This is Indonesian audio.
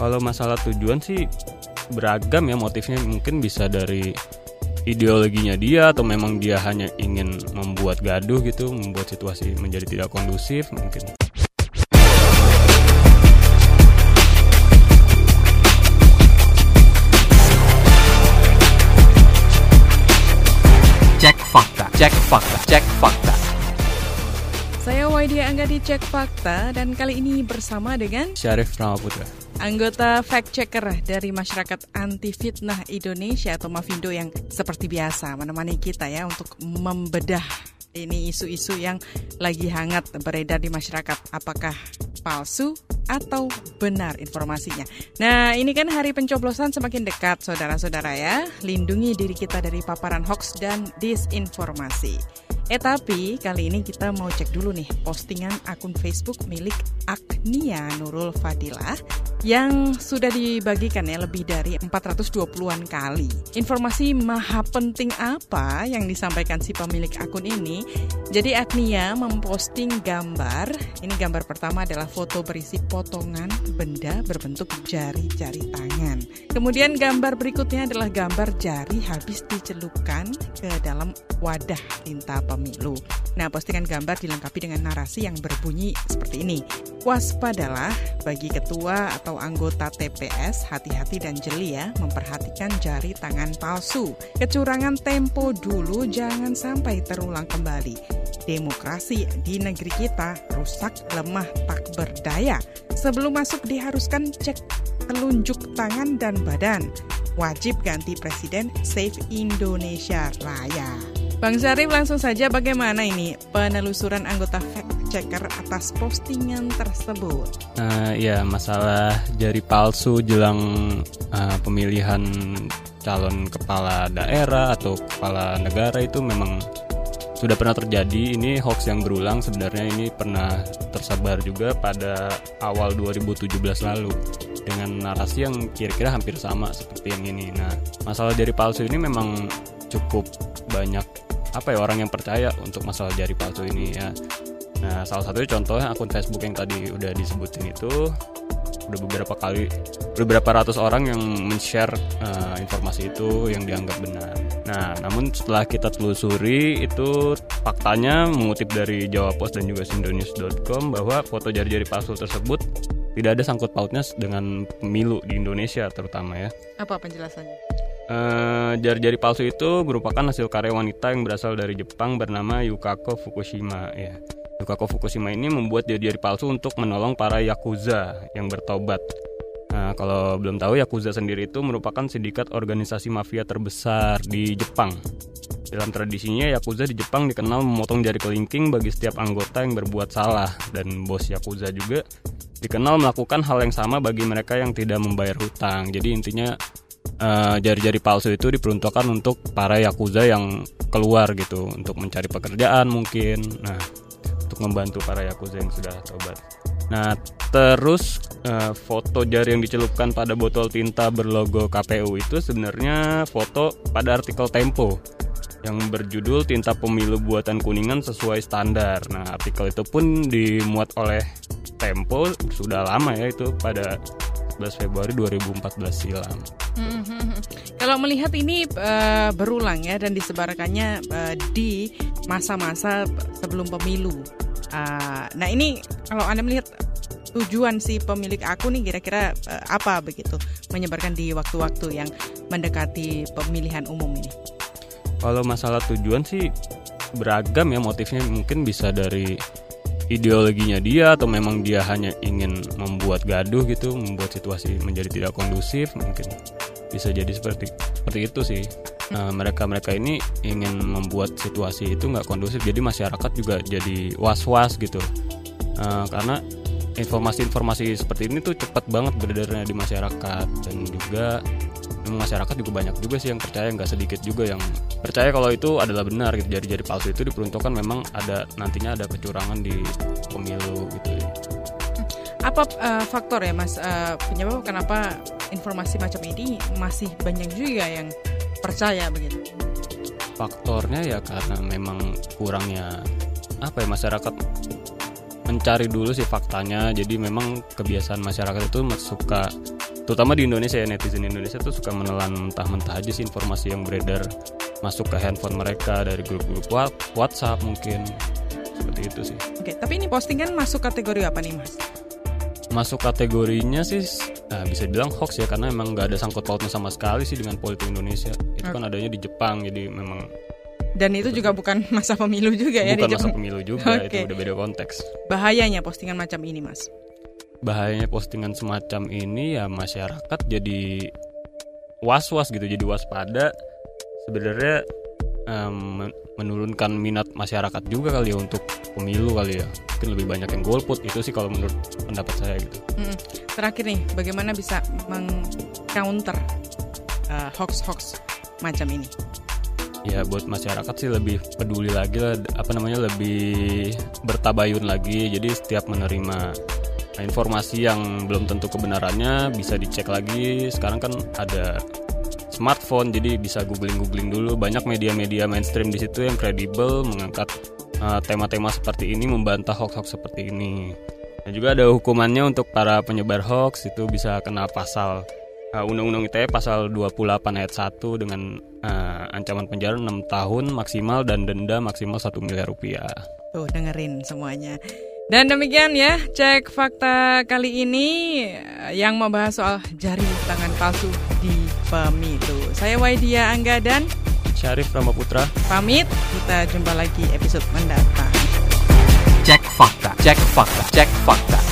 Kalau masalah tujuan sih beragam ya motifnya mungkin bisa dari ideologinya dia atau memang dia hanya ingin membuat gaduh gitu, membuat situasi menjadi tidak kondusif mungkin. Cek fakta, cek fakta, cek fakta. Saya Waidia Angga di Cek Fakta dan kali ini bersama dengan Syarif Ramaputra. Anggota fact checker dari Masyarakat Anti Fitnah Indonesia atau Mafindo yang seperti biasa menemani kita ya untuk membedah ini isu-isu yang lagi hangat beredar di masyarakat. Apakah palsu atau benar informasinya? Nah, ini kan hari pencoblosan semakin dekat, saudara-saudara ya. Lindungi diri kita dari paparan hoax dan disinformasi. Eh tapi kali ini kita mau cek dulu nih postingan akun Facebook milik Agnia Nurul Fadilah yang sudah dibagikan ya lebih dari 420-an kali. Informasi maha penting apa yang disampaikan si pemilik akun ini? Jadi Agnia memposting gambar, ini gambar pertama adalah foto berisi potongan benda berbentuk jari-jari tangan. Kemudian gambar berikutnya adalah gambar jari habis dicelupkan ke dalam wadah tinta pemilu. Nah, postingan gambar dilengkapi dengan narasi yang berbunyi seperti ini. Waspadalah bagi ketua atau anggota TPS, hati-hati dan jeli ya memperhatikan jari tangan palsu. Kecurangan tempo dulu jangan sampai terulang kembali. Demokrasi di negeri kita rusak, lemah, tak berdaya. Sebelum masuk diharuskan cek telunjuk tangan dan badan. Wajib ganti presiden Save Indonesia Raya. Bang Syarif langsung saja bagaimana ini penelusuran anggota fact checker atas postingan tersebut? Nah, ya masalah jari palsu jelang uh, pemilihan calon kepala daerah atau kepala negara itu memang sudah pernah terjadi. Ini hoax yang berulang sebenarnya ini pernah tersebar juga pada awal 2017 lalu dengan narasi yang kira-kira hampir sama seperti yang ini. Nah, masalah jari palsu ini memang cukup banyak apa ya orang yang percaya untuk masalah jari palsu ini ya. Nah, salah satunya contohnya akun Facebook yang tadi udah disebutin itu udah beberapa kali beberapa ratus orang yang men-share uh, informasi itu yang dianggap benar. Nah, namun setelah kita telusuri itu faktanya mengutip dari Jawa Post dan juga sindonews.com bahwa foto jari-jari palsu tersebut tidak ada sangkut pautnya dengan pemilu di Indonesia terutama ya. Apa penjelasannya? Uh, jari-jari palsu itu merupakan hasil karya wanita yang berasal dari Jepang bernama Yukako Fukushima ya. Yukako Fukushima ini membuat jari-jari palsu untuk menolong para yakuza yang bertobat. Nah, kalau belum tahu yakuza sendiri itu merupakan sindikat organisasi mafia terbesar di Jepang. Dalam tradisinya yakuza di Jepang dikenal memotong jari kelingking bagi setiap anggota yang berbuat salah dan bos yakuza juga dikenal melakukan hal yang sama bagi mereka yang tidak membayar hutang. Jadi intinya jari-jari uh, palsu itu diperuntukkan untuk para yakuza yang keluar gitu untuk mencari pekerjaan mungkin. Nah untuk membantu para yakuza yang sudah tobat. Nah terus uh, foto jari yang dicelupkan pada botol tinta berlogo KPU itu sebenarnya foto pada artikel Tempo yang berjudul tinta pemilu buatan kuningan sesuai standar. Nah artikel itu pun dimuat oleh Tempo sudah lama ya itu pada 11 Februari 2014 silam. Hmm, Kalau melihat ini uh, berulang ya dan disebarkannya uh, di masa-masa sebelum pemilu. Uh, nah ini kalau anda melihat tujuan si pemilik akun nih kira-kira uh, apa begitu menyebarkan di waktu-waktu yang mendekati pemilihan umum ini? Kalau masalah tujuan sih beragam ya motifnya mungkin bisa dari ideologinya dia atau memang dia hanya ingin membuat gaduh gitu, membuat situasi menjadi tidak kondusif mungkin bisa jadi seperti seperti itu sih. Nah, mereka-mereka ini ingin membuat situasi itu nggak kondusif, jadi masyarakat juga jadi was-was gitu. Nah, karena informasi-informasi seperti ini tuh cepat banget beredarnya di masyarakat dan juga masyarakat juga banyak juga sih yang percaya nggak sedikit juga yang percaya kalau itu adalah benar gitu. Jari-jari palsu itu diperuntukkan memang ada nantinya ada kecurangan di pemilu gitu apa uh, faktor ya mas? Uh, penyebab kenapa informasi macam ini masih banyak juga yang percaya begitu? Faktornya ya karena memang kurangnya apa ya masyarakat mencari dulu sih faktanya. Jadi memang kebiasaan masyarakat itu suka terutama di Indonesia ya netizen Indonesia tuh suka menelan mentah-mentah aja sih informasi yang beredar masuk ke handphone mereka dari grup-grup WhatsApp mungkin seperti itu sih. Oke, tapi ini postingan masuk kategori apa nih mas? Masuk kategorinya sih nah, bisa bilang hoax ya karena emang nggak ada sangkut pautnya sama sekali sih dengan politik Indonesia. Itu kan adanya di Jepang jadi memang Dan itu juga bukan masa pemilu juga ya bukan masa Jepang. pemilu juga Oke. itu udah beda konteks. Bahayanya postingan macam ini mas. bahayanya postingan semacam ini ya masyarakat jadi was-was gitu jadi waspada sebenarnya men- menurunkan minat masyarakat juga kali ya untuk pemilu kali ya mungkin lebih banyak yang golput itu sih kalau menurut pendapat saya gitu Mm-mm. Terakhir nih, bagaimana bisa meng-counter uh, hoax-hoax macam ini? ya buat masyarakat sih lebih peduli lagi lah apa namanya lebih bertabayun lagi jadi setiap menerima informasi yang belum tentu kebenarannya bisa dicek lagi sekarang kan ada smartphone jadi bisa googling googling dulu banyak media-media mainstream di situ yang kredibel mengangkat uh, tema-tema seperti ini membantah hoax-hoax seperti ini dan juga ada hukumannya untuk para penyebar hoax itu bisa kena pasal uh, Undang-Undang ITE pasal 28 ayat 1 dengan uh, ancaman penjara 6 tahun maksimal dan denda maksimal 1 miliar rupiah. Tuh, dengerin semuanya. Dan demikian ya, cek fakta kali ini eh, yang membahas soal jari tangan palsu di pemilu. Saya Waidia Angga dan Syarif Ramaputra pamit. Kita jumpa lagi episode mendatang. Cek fakta, cek fakta, cek fakta.